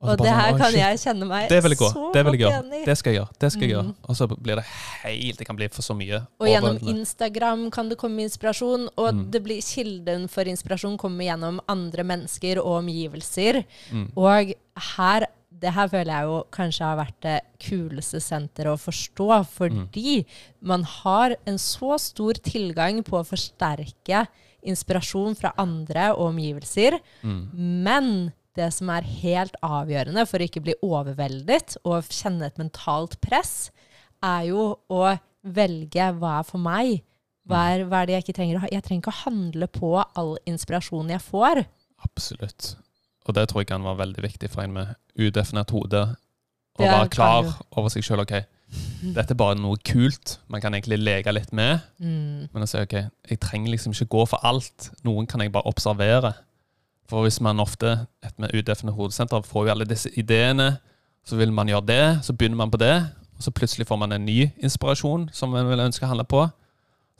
så og det her «Oi, kan jeg kjenne meg Det vil jeg gå. så Det vil jeg godt gjøre. igjen i. Det skal jeg gjøre. Det skal jeg Mm. gjøre. Og så blir det helt Det kan bli for så mye. Og gjennom overveldende. Instagram kan det komme inspirasjon, og Mm. det blir kilden for inspirasjon kommer gjennom andre mennesker og omgivelser. Mm. Og her, det her føler jeg jo kanskje har vært det kuleste senteret å forstå, fordi man har en så stor tilgang på å forsterke inspirasjon fra andre og omgivelser, Mm. men det som er helt avgjørende for å ikke bli overveldet og kjenne et mentalt press, er jo å velge hva er for meg. Hva er, hva er det jeg ikke trenger å ha? Jeg trenger ikke å handle på all inspirasjonen jeg får. Absolutt. Og det tror jeg kan være veldig viktig for en med udefinert hode. Å være klar over seg sjøl. Ok, dette er bare noe kult man kan egentlig leke litt med. Mm. Men å si ok, jeg trenger liksom ikke gå for alt. Noen kan jeg bare observere. For hvis man ofte, et med udefinert hodesenter, får jo alle disse ideene, så vil man gjøre det, så begynner man på det, og så plutselig får man en ny inspirasjon som man vil ønske å handle på.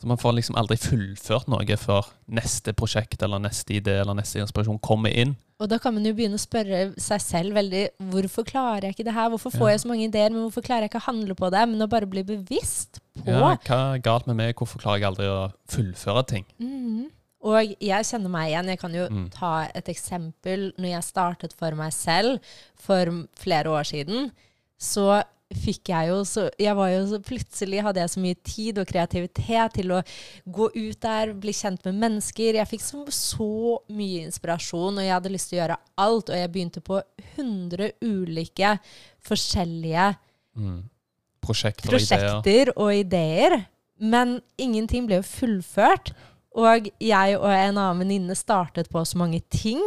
Så man får liksom aldri fullført noe før neste prosjekt eller neste idé eller neste inspirasjon kommer inn. Og da kan man jo begynne å spørre seg selv veldig hvorfor klarer jeg ikke det her? Hvorfor får Ja. jeg så mange ideer, men hvorfor klarer jeg ikke å handle på det? Men å bare bli bevisst på Ja, hva er galt med meg? Hvorfor klarer jeg aldri å fullføre ting? Mhm. Og jeg kjenner meg igjen. Jeg kan jo Mm. ta et eksempel. Når jeg startet for meg selv for flere år siden, så fikk jeg jo så Jeg var jo så Plutselig hadde jeg så mye tid og kreativitet til å gå ut der, bli kjent med mennesker. Jeg fikk så, så mye inspirasjon, og jeg hadde lyst til å gjøre alt. Og jeg begynte på 100 ulike forskjellige Mm. Prosjekter og ideer. prosjekter og ideer, men ingenting ble jo fullført. Og jeg og en annen venninne startet på så mange ting,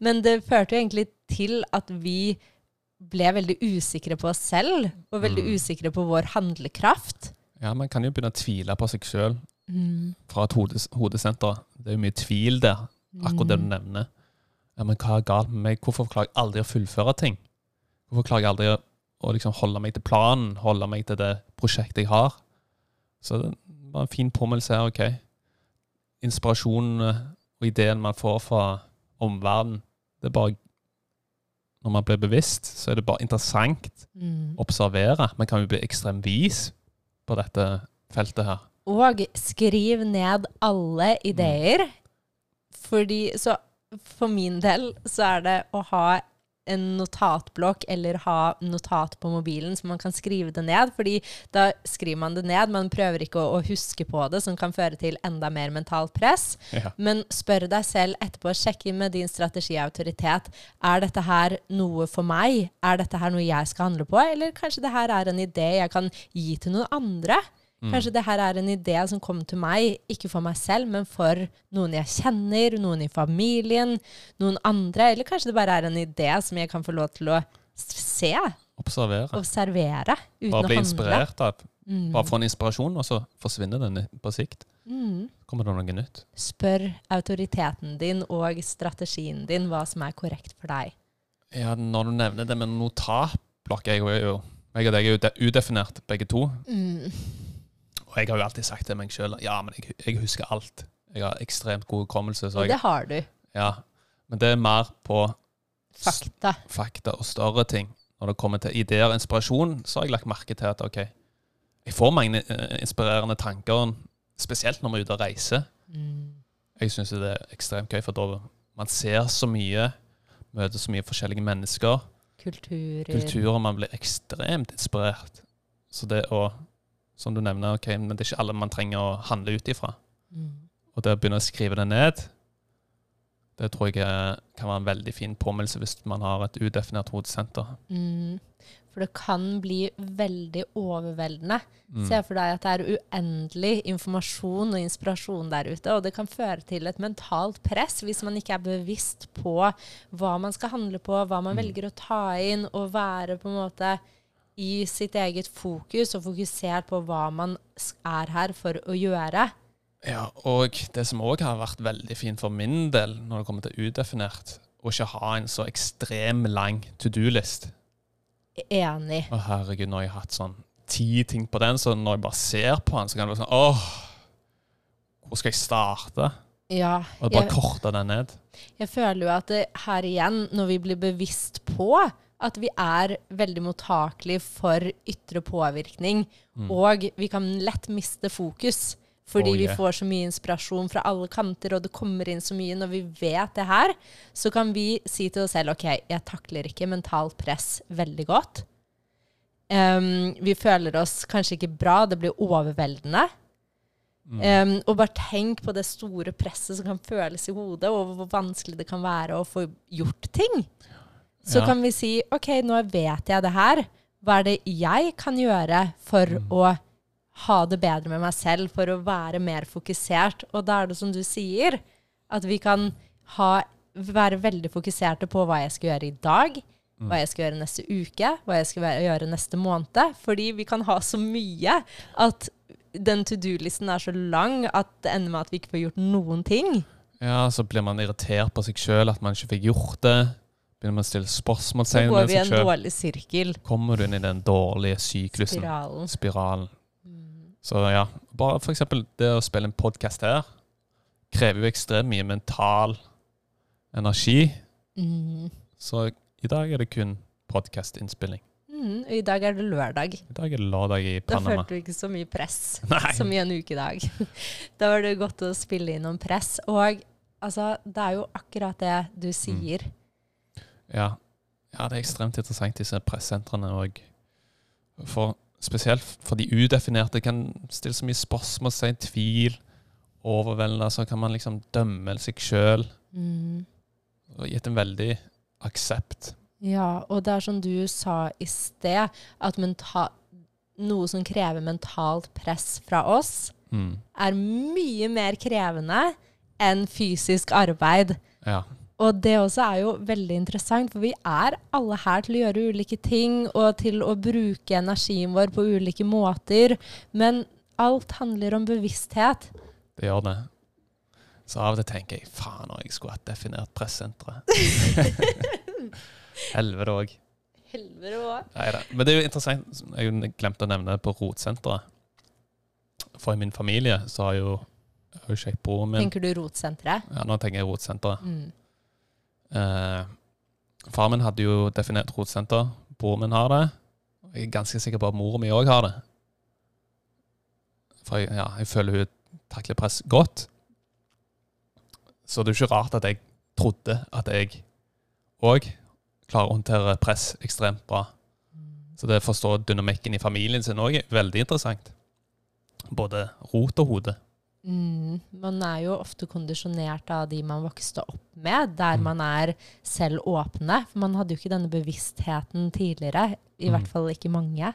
men det førte jo egentlig til at vi ble veldig usikre på oss selv, og veldig Mm. usikre på vår handlekraft. Ja, Man kan jo begynne å tvile på seg sjøl Mm. fra et hodes hodesenter. Det er jo mye tvil der, akkurat det du nevner. Ja, men hva er galt med meg? Hvorfor klarer jeg aldri å fullføre ting? Hvorfor klarer jeg aldri å, å liksom holde meg til planen, holde meg til det prosjektet jeg har? Så det var en fin påminnelse her. ok. Inspirasjonen eh, og ideen man får fra omverdenen, det er bare Når man blir bevisst, så er det bare interessant Mm. å observere. Man kan jo bli ekstremt vis på dette feltet her. Og skriv ned alle ideer. Fordi Så for min del så er det å ha en notatblokk eller ha notat på mobilen, så man kan skrive det ned. fordi da skriver man det ned. Man prøver ikke å, å huske på det, som kan føre til enda mer mentalt press. Ja. Men spør deg selv etterpå, sjekk inn med din strategiautoritet. Er dette her noe for meg? Er dette her noe jeg skal handle på? Eller kanskje det her er en idé jeg kan gi til noen andre? Mm. Kanskje det her er en idé som kom til meg, ikke for meg selv, men for noen jeg kjenner, noen i familien, noen andre. Eller kanskje det bare er en idé som jeg kan få lov til å se, Observere. observere, uten Bare å bli handle. inspirert av Mm. Bare få en inspirasjon, og så forsvinner den på sikt. Mm. kommer det noe nytt. Spør autoriteten din og strategien din hva som er korrekt for deg. Ja, Når du nevner det med notatblokk Jeg og deg er jo udefinert, begge to. Og jeg har jo alltid sagt til meg sjøl ja, men jeg, jeg husker alt. Jeg har ekstremt god hukommelse. Så Og det har du. ja. Men det er mer på Fakta. fakta og større ting. Når det kommer til ideer og inspirasjon, så har jeg lagt merke til at ok, jeg får mange eh, inspirerende tanker, spesielt når vi er ute og reiser. Mm. Jeg syns det er ekstremt gøy, for da man ser så mye, møter så mye forskjellige mennesker, Kulturer. kulturer, man blir ekstremt inspirert. Så det å, som du nevner, okay, men det er ikke alle man trenger å handle ut ifra. Mm. Og det å begynne å skrive det ned, det tror jeg er- kan være en veldig fin påminnelse hvis man har et udefinert hodesenter. Mm. For det kan bli veldig overveldende. Mm. Se for deg at det er uendelig informasjon og inspirasjon der ute, og det kan føre til et mentalt press hvis man ikke er bevisst på hva man skal handle på, hva man Mm. velger å ta inn, og være på en måte i sitt eget fokus og fokusert på hva man er her for å gjøre. Ja, og det som òg har vært veldig fint for min del når det kommer til udefinert, å ikke ha en så ekstrem lang to do-list. Enig. Å herregud, nå har jeg hatt sånn ti ting på den, så når jeg bare ser på den, så kan det være sånn Åh, hvor skal jeg starte? Ja. Og bare Jeg, korte den ned. jeg føler jo at det, her igjen, når vi blir bevisst på at vi er veldig mottakelige for ytre påvirkning, Mm. og vi kan lett miste fokus. Fordi Oh, vi får så mye inspirasjon fra alle kanter, og det kommer inn så mye. Når vi vet det her, så kan vi si til oss selv OK, jeg takler ikke mentalt press veldig godt. Um, vi føler oss kanskje ikke bra, det blir overveldende. Mm. Um, og bare tenk på det store presset som kan føles i hodet, og hvor vanskelig det kan være å få gjort ting. Så Ja. kan vi si OK, nå vet jeg det her. hva er det jeg kan gjøre for å ha det bedre med meg selv, for å være mer fokusert? Og da er det som du sier, at vi kan ha, være veldig fokuserte på hva jeg skal gjøre i dag, hva jeg skal gjøre neste uke, hva jeg skal gjøre neste måned. Fordi vi kan ha så mye at den to do-listen er så lang at det ender med at vi ikke får gjort noen ting. Ja, så blir man irritert på seg sjøl at man ikke fikk gjort det. Begynner man å stille Så går vi i en dårlig sirkel. Kommer du inn i den dårlige syklusen, Spiralen. spiralen. Så ja, bare for eksempel det å spille en podkast her krever jo ekstremt mye mental energi. Mm. Så i dag er det kun podkastinnspilling. Mm, I dag er det lørdag. I dag er det lørdag i Panama. Da følte du ikke så mye press Nei. som i en ukedag. Da var det godt å spille inn om press. Og altså, det er jo akkurat det du sier. Ja. ja, det er ekstremt interessant, disse pressentrene. òg. for, spesielt for de udefinerte kan stille så mye spørsmål, si tvil, overveldende. Så kan man liksom dømme seg sjøl. Mm. Og gitt en veldig aksept. Ja, og det er som du sa i sted, at noe som krever mentalt press fra oss, Mm. er mye mer krevende enn fysisk arbeid. Ja. Og det også er jo veldig interessant, for vi er alle her til å gjøre ulike ting, og til å bruke energien vår på ulike måter. Men alt handler om bevissthet. Det gjør det. Så av og til tenker jeg faen, jeg skulle hatt definert pressenteret. Helvete òg. Helvete òg. Men det er jo interessant, jeg glemte å nevne på rotsenteret. For i min familie så har jo jeg har jo ikke broren min Tenker du rotsenteret? Ja, nå tenker jeg rotsenteret. Mm. Eh, far min hadde jo definert rotsenter. Broren min har det. Jeg er ganske sikker på at moren min òg har det. For jeg, ja, jeg føler hun takler press godt. Så det er jo ikke rart at jeg trodde at jeg òg klarer å håndtere press ekstremt bra. Så det å forstå dynamikken i familien sin òg er veldig interessant. Både rot og hode. Mm. Man er jo ofte kondisjonert av de man vokste opp med, der Mm. man er selv åpne. For man hadde jo ikke denne bevisstheten tidligere. I Mm. hvert fall ikke mange.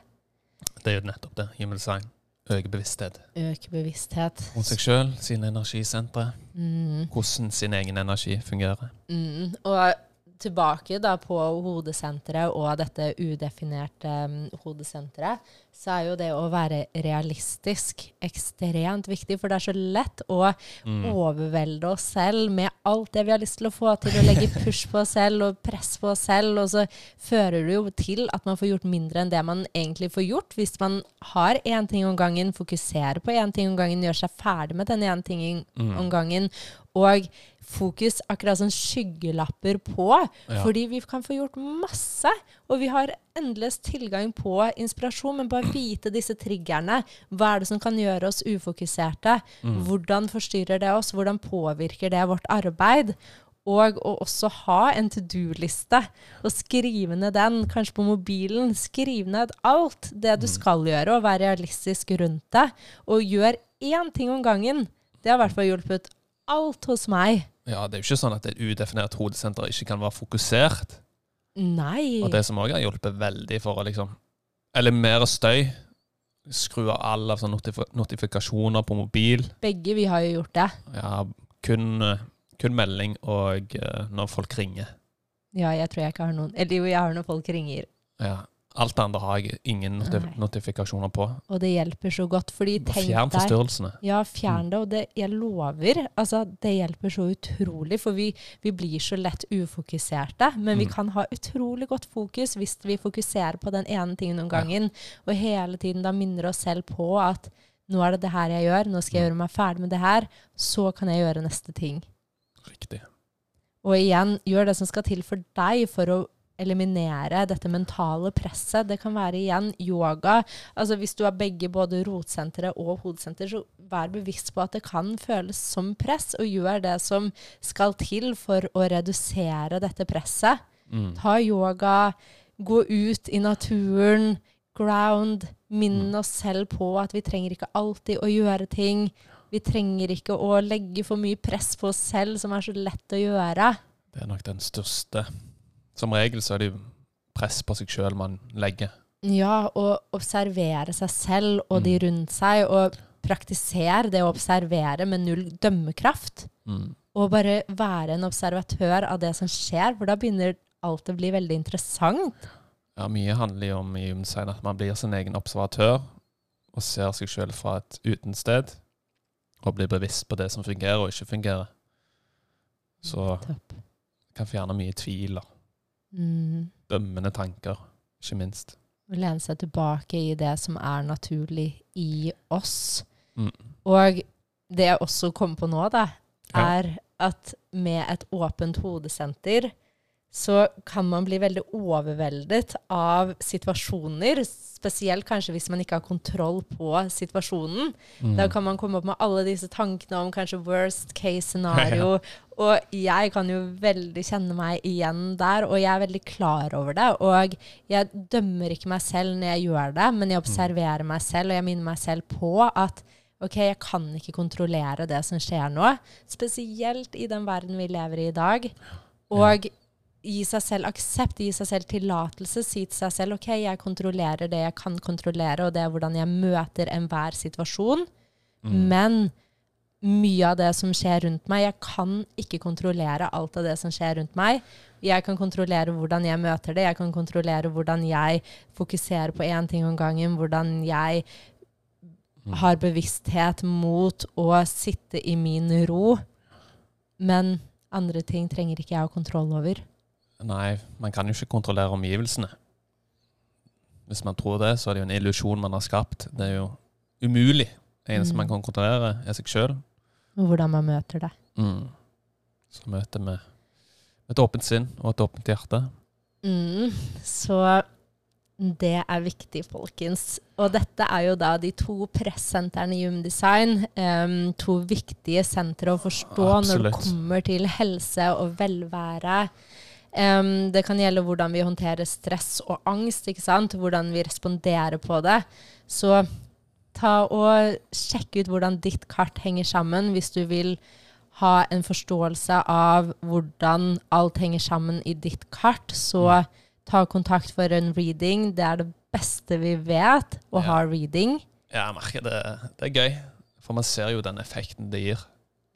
Det er jo nettopp det. Human design. Øke bevissthet Øke bevissthet. Om seg sjøl, sine energisentre. Mm. hvordan sin egen energi fungerer. Mm. Og tilbake da på hodesenteret og dette udefinerte um, hodesenteret, så er jo det å være realistisk ekstremt viktig. For det er så lett å Mm. overvelde oss selv med alt det vi har lyst til å få til, å legge push på oss selv og press på oss selv. Og så fører det jo til at man får gjort mindre enn det man egentlig får gjort, hvis man har én ting om gangen, fokuserer på én ting om gangen, gjør seg ferdig med den ene tingen Mm. om gangen, og fokus akkurat som skyggelapper på. Ja. Fordi vi kan få gjort masse, og vi har endeløs tilgang på inspirasjon, men bare vite disse triggerne. Hva er det som kan gjøre oss ufokuserte? Mm. Hvordan forstyrrer det oss? Hvordan påvirker det vårt arbeid? Og å også ha en to do-liste, og skrive ned den, kanskje på mobilen. Skriv ned alt det du skal gjøre, og være realistisk rundt det. Og gjør én ting om gangen. Det har i hvert fall hjulpet alt hos meg. Ja, det er jo ikke sånn at et udefinert hodesenter ikke kan være fokusert. Nei. Og det som òg har hjulpet veldig for å liksom eliminere støy Skru av alle av sånne notif notifikasjoner på mobil. Begge vi har jo gjort det. Ja, kun, eh, kun melding og uh, når folk ringer. Ja, jeg tror jeg ikke har noen Eller jo, jeg har når folk ringer. Ja. Alt det andre har jeg ingen notif Nei. notifikasjoner på. Og det hjelper så godt. Fordi tenk Fjern forstyrrelsene. Ja, fjern det. Og det, jeg lover, altså, det hjelper så utrolig. For vi, vi blir så lett ufokuserte. Men vi Mm. kan ha utrolig godt fokus hvis vi fokuserer på den ene tingen om gangen. Og hele tiden da minner oss selv på at nå er det det her jeg gjør, nå skal jeg Mm. gjøre meg ferdig med det her. Så kan jeg gjøre neste ting. Riktig. Og igjen, gjør det som skal til for deg for å eliminere dette mentale presset. Det kan være igjen yoga. Altså Hvis du har begge både rotsenteret og hodesenter, så vær bevisst på at det kan føles som press, og gjør det som skal til for å redusere dette presset. Mm. Ta yoga, gå ut i naturen, ground. Minn Mm. oss selv på at vi trenger ikke alltid å gjøre ting. Vi trenger ikke å legge for mye press på oss selv, som er så lett å gjøre. Det er nok den største Som regel så er det jo press på seg sjøl man legger. Ja, og observere seg selv og de rundt seg, og praktisere det å observere med null dømmekraft. Mm. Og bare være en observatør av det som skjer, for da begynner alt å bli veldig interessant. Ja, mye handler jo om i Human at man blir sin egen observatør og ser seg sjøl fra et utensted. Og blir bevisst på det som fungerer og ikke fungerer. Så kan fjerne mye tvil og Mm. dømmende tanker, ikke minst. Å lene seg tilbake i det som er naturlig i oss. Mm. Og det jeg også kom på nå, da, Ja. er at med et åpent hodesenter så kan man bli veldig overveldet av situasjoner, spesielt kanskje hvis man ikke har kontroll på situasjonen. Mm. Da kan man komme opp med alle disse tankene om kanskje worst case scenario. Og jeg kan jo veldig kjenne meg igjen der, og jeg er veldig klar over det. Og jeg dømmer ikke meg selv når jeg gjør det, men jeg observerer meg selv, og jeg minner meg selv på at OK, jeg kan ikke kontrollere det som skjer nå. Spesielt i den verden vi lever i i dag. Og gi seg selv aksept, gi seg selv tillatelse, si til seg selv OK, jeg kontrollerer det jeg kan kontrollere, og det er hvordan jeg møter enhver situasjon. Mm. Men mye av det som skjer rundt meg, jeg kan ikke kontrollere alt av det som skjer rundt meg. Jeg kan kontrollere hvordan jeg møter det, jeg kan kontrollere hvordan jeg fokuserer på én ting om gangen, hvordan jeg Mm. har bevissthet mot å sitte i min ro. Men andre ting trenger ikke jeg ha kontroll over. Nei, man kan jo ikke kontrollere omgivelsene. Hvis man tror det, så er det jo en illusjon man har skapt. Det er jo umulig. Det eneste Mm. man kan kontrollere, er seg sjøl. Og hvordan man møter det. Mm. Så møter vi et åpent sinn og et åpent hjerte. Mm, så det er viktig, folkens. Og dette er jo da de to pressentrene i Human Design. em, to viktige sentre å forstå når det kommer til helse og velvære. Em, det kan gjelde hvordan vi håndterer stress og angst, ikke sant? hvordan vi responderer på det. Så ta og sjekk ut hvordan ditt kart henger sammen, hvis du vil ha en forståelse av hvordan alt henger sammen i ditt kart, så ta kontakt for en reading. Det er det beste vi vet, å Ja. ha reading. Ja, jeg merker det, det er gøy. For man ser jo den effekten det gir.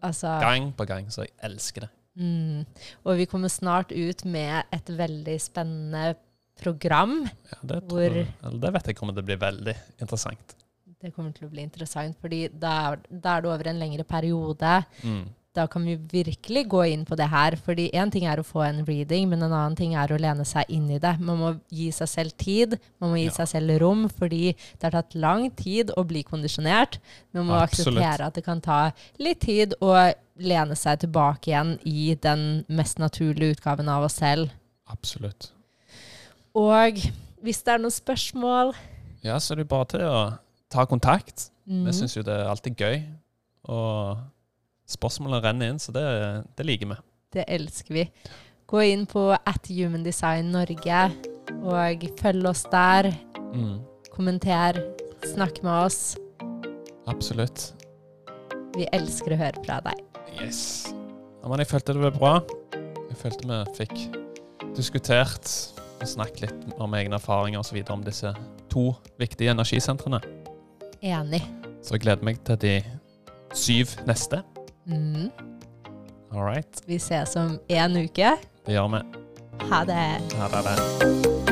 Altså, Gang på gang. Så jeg elsker det. Mm. Og vi kommer snart ut med et veldig spennende program. Ja, det, Hvor- det vet jeg kommer til å bli veldig interessant. Det kommer til å bli interessant, fordi da er, da er det over en lengre periode. Mm. Da kan vi virkelig gå inn på det her. Fordi én ting er å få en reading, men en annen ting er å lene seg inn i det. Man må gi seg selv tid, man må gi Ja. seg selv rom, fordi det har tatt lang tid å bli kondisjonert. Man må Absolutt. akseptere at det kan ta litt tid å lene seg tilbake igjen i den mest naturlige utgaven av oss selv. Absolutt. Og hvis det er noen spørsmål Ja, så er det bare til å ta kontakt. mm, Vi syns jo det er alltid gøy. Og spørsmålene renner inn, så det, det liker vi. Det elsker vi. Gå inn på at Human Design Norge og følg oss der. Mm. Kommenter, snakk med oss. Absolutt. Vi elsker å høre fra deg. Yes. Ja, men jeg følte det ble bra. Jeg følte vi fikk diskutert og snakket litt om egne erfaringer osv. om disse to viktige energisentrene. Enig. Så jeg gleder meg til de syv neste. Mm. All right. Vi ses om en uke. Det gjør vi. Ha det. Er det.